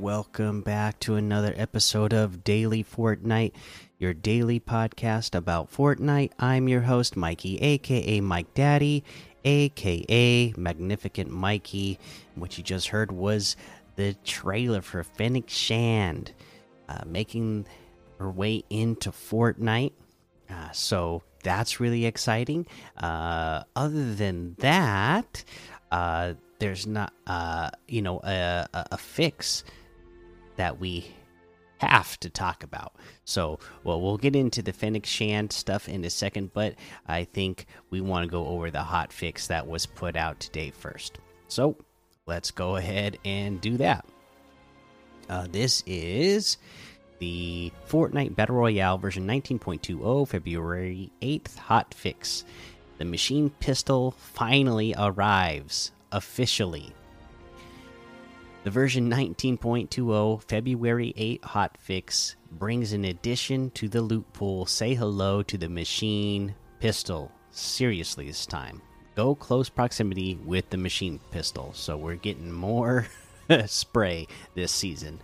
Welcome back to another episode of Daily Fortnite, your daily podcast about Fortnite. I'm your host, Mikey, aka Mike Daddy, aka Magnificent Mikey. What you just heard was the trailer for Fennec Shand uh, making her way into Fortnite. Uh, so that's really exciting. Uh, other than that, uh, there's not, uh, you know, a, a, a fix that we have to talk about. So, well, we'll get into the Fennec Shand stuff in a second, but I think we want to go over the hot fix that was put out today first. So, let's go ahead and do that. Uh, this is the Fortnite Battle Royale version 19.20, February 8th hot fix. The machine pistol finally arrives officially. The version 19.20 February 8 hotfix brings an addition to the loot pool. Say hello to the machine pistol. Seriously, this time. Go close proximity with the machine pistol. So we're getting more spray this season.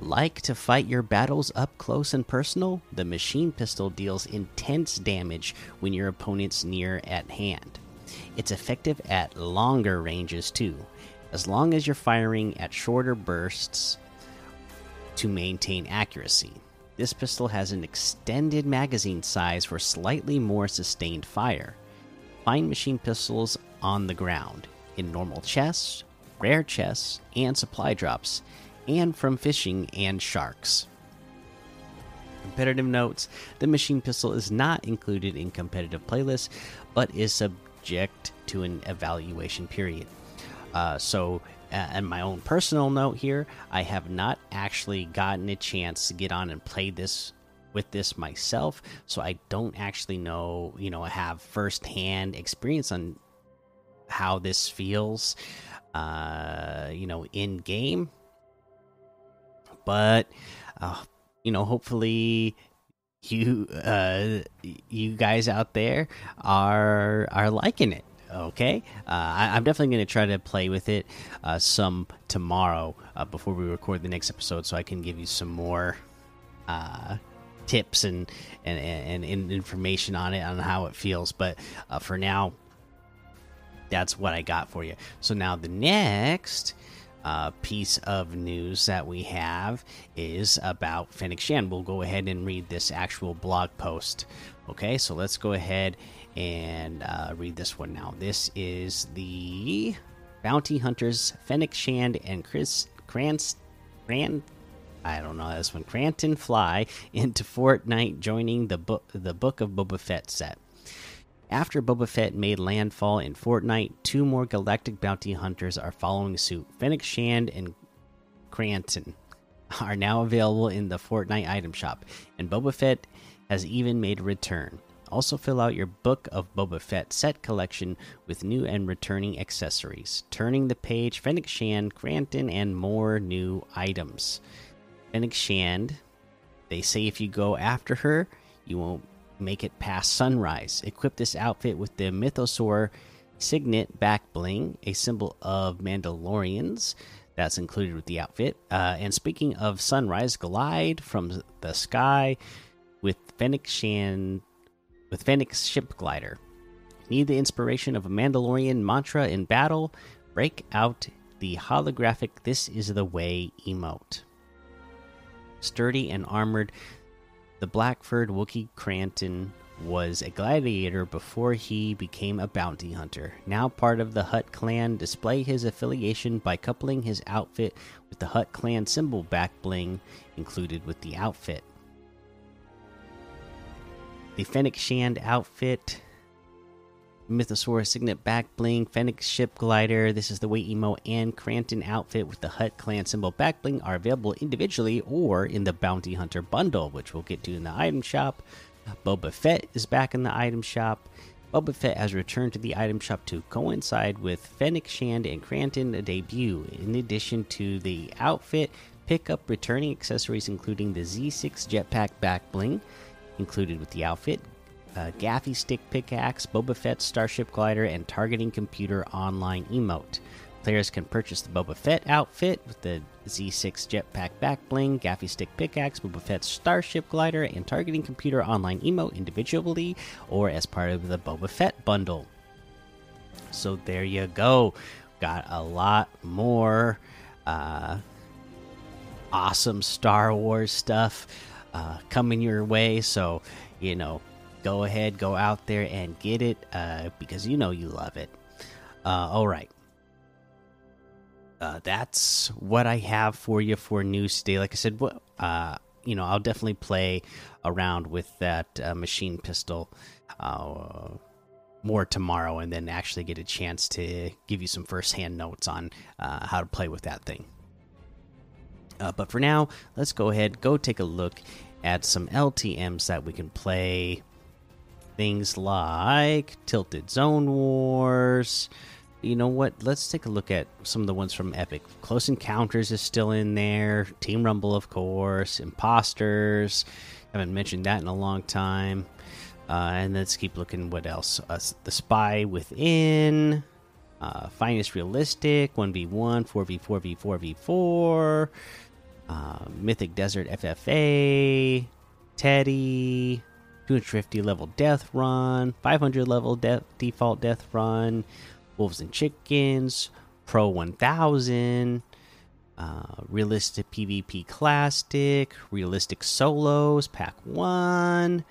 Like to fight your battles up close and personal? The machine pistol deals intense damage when your opponent's near at hand. It's effective at longer ranges too as long as you're firing at shorter bursts to maintain accuracy. This pistol has an extended magazine size for slightly more sustained fire. Find machine pistols on the ground, in normal chests, rare chests, and supply drops, and from fishing and sharks. Competitive notes The machine pistol is not included in competitive playlists, but is subject to an evaluation period. Uh, so, and my own personal note here, I have not actually gotten a chance to get on and play this with this myself, so I don't actually know, you know, have firsthand experience on how this feels, uh, you know, in game. But, uh, you know, hopefully you uh you guys out there are are liking it okay uh, I, am definitely going to try to play with it uh, some tomorrow uh, before we record the next episode so i can give you some more uh, tips and, and, and and information on it on how it feels but uh, for now that's what i got for you so now the next uh, piece of news that we have is about Fennec Shand. We'll go ahead and read this actual blog post. Okay, so let's go ahead and uh, read this one now. This is the Bounty Hunters Fennec Shand and Chris Krantz. Cran, I don't know this one. Cranton fly into Fortnite, joining the book the Book of Boba Fett set. After Boba Fett made landfall in Fortnite, two more galactic bounty hunters are following suit. Fennec Shand and Cranton are now available in the Fortnite item shop, and Boba Fett has even made a return. Also, fill out your Book of Boba Fett set collection with new and returning accessories. Turning the page, Fennec Shand, Granton, and more new items. Fennec Shand, they say if you go after her, you won't make it past sunrise. Equip this outfit with the Mythosaur Signet back bling, a symbol of Mandalorians. That's included with the outfit. Uh, and speaking of sunrise, glide from the sky with Fennec Shand with Fennec's ship glider. Need the inspiration of a Mandalorian mantra in battle? Break out the holographic This is the Way emote. Sturdy and armored, the Blackford Wookiee Cranton was a gladiator before he became a bounty hunter. Now part of the Hutt clan, display his affiliation by coupling his outfit with the Hutt clan symbol back bling included with the outfit the Fennec Shand outfit, Mythosaurus Signet back bling, Fennec ship glider. This is the Way Emo and Cranton outfit with the Hutt Clan symbol back bling are available individually or in the Bounty Hunter bundle, which we'll get to in the item shop. Boba Fett is back in the item shop. Boba Fett has returned to the item shop to coincide with Fennec Shand and Cranton debut. In addition to the outfit, pick up returning accessories including the Z6 Jetpack back bling included with the outfit uh, Gaffi Stick Pickaxe, Boba Fett Starship Glider, and Targeting Computer Online emote. Players can purchase the Boba Fett outfit with the Z6 Jetpack back bling, Gaffi Stick pickaxe, Boba Fett's Starship glider, and targeting computer online emote individually or as part of the Boba Fett bundle. So there you go. Got a lot more uh, awesome Star Wars stuff uh, coming your way. So, you know, go ahead, go out there and get it uh, because you know you love it. Uh, all right. Uh, that's what I have for you for news today. Like I said, uh, you know, I'll definitely play around with that uh, machine pistol uh, more tomorrow, and then actually get a chance to give you some firsthand notes on uh, how to play with that thing. Uh, but for now, let's go ahead, go take a look at some LTMs that we can play. Things like Tilted Zone Wars. You know what? Let's take a look at some of the ones from Epic. Close Encounters is still in there. Team Rumble, of course. Imposters. Haven't mentioned that in a long time. Uh, and let's keep looking. What else? Uh, the Spy Within. Uh, Finest Realistic. 1v1, 4v4, v4, v4. Uh, Mythic Desert FFA, Teddy, 250 level Death Run, 500 level de default Death Run, Wolves and Chickens, Pro 1000, uh, Realistic PvP Classic, Realistic Solos, Pack 1,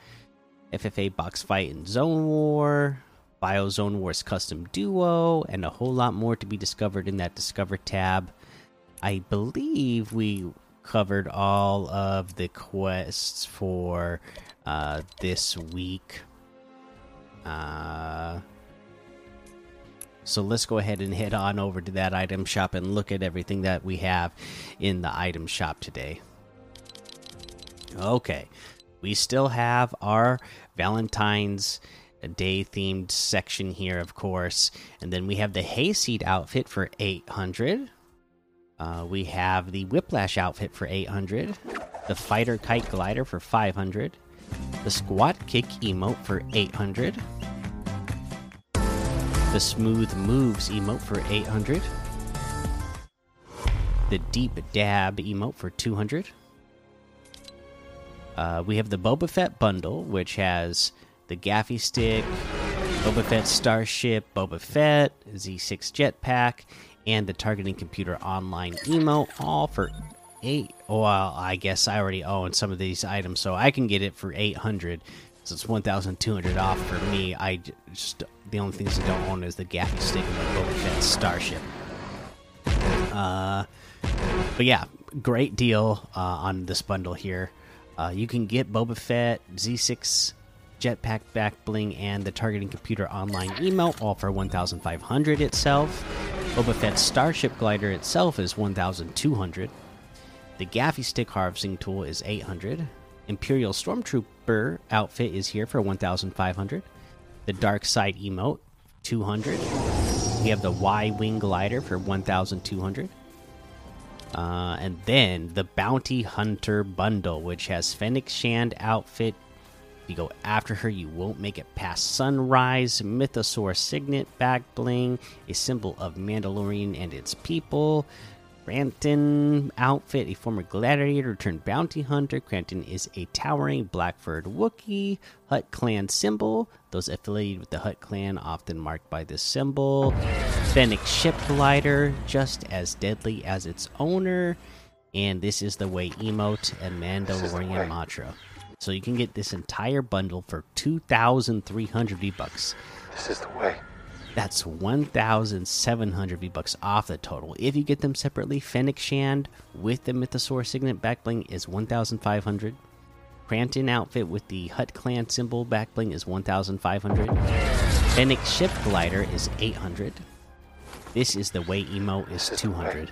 FFA Box Fight and Zone War, Bio Zone Wars Custom Duo, and a whole lot more to be discovered in that Discover tab. I believe we covered all of the quests for uh, this week. Uh, so let's go ahead and head on over to that item shop and look at everything that we have in the item shop today. Okay, we still have our Valentine's Day themed section here, of course, and then we have the hayseed outfit for 800. Uh, we have the Whiplash outfit for 800, the Fighter Kite Glider for 500, the Squat Kick emote for 800, the Smooth Moves emote for 800, the Deep Dab emote for 200. Uh, we have the Boba Fett bundle, which has the Gaffi Stick, Boba Fett Starship, Boba Fett, Z6 Jetpack, and the targeting computer online emo all for eight well i guess i already own some of these items so i can get it for 800 so it's 1200 off for me. I just the only things i don't own is the gaffi stick and the boba fett starship. Uh but yeah great deal uh, on this bundle here. Uh, you can get boba fett z6 jetpack back bling and the targeting computer online emo all for 1500 itself Boba Fett's Starship Glider itself is 1,200. The Gaffi Stick Harvesting Tool is 800. Imperial Stormtrooper outfit is here for 1,500. The Dark Side Emote, 200. We have the Y Wing Glider for 1,200. Uh, and then the Bounty Hunter Bundle, which has Fennec Shand outfit, if you go after her, you won't make it past sunrise. Mythosaur signet back bling, a symbol of Mandalorian and its people. Cranton outfit, a former gladiator turned bounty hunter. Cranton is a towering Blackford Wookiee. Hutt clan symbol. Those affiliated with the Hutt clan often marked by this symbol. Fennec ship glider, just as deadly as its owner. And this is the way emote and Mandalorian mantra. So you can get this entire bundle for 2,300 V bucks. This is the way. That's 1,700 V bucks off the total. If you get them separately, Fennec Shand with the Mythosaur Signet backbling is 1,500. Cranton outfit with the Hutt Clan symbol backbling is 1,500. Fennec Ship Glider is 800. This is the way emo is 200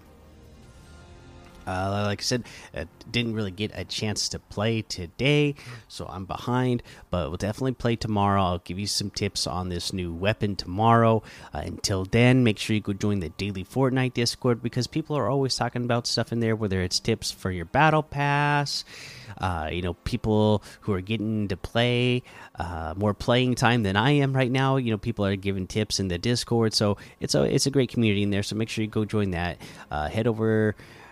Uh, like I said, uh, didn't really get a chance to play today, so I'm behind. But we'll definitely play tomorrow. I'll give you some tips on this new weapon tomorrow. Uh, until then, make sure you go join the daily Fortnite Discord because people are always talking about stuff in there, whether it's tips for your battle pass. Uh, you know, people who are getting to play uh, more playing time than I am right now. You know, people are giving tips in the Discord, so it's a it's a great community in there. So make sure you go join that. Uh, head over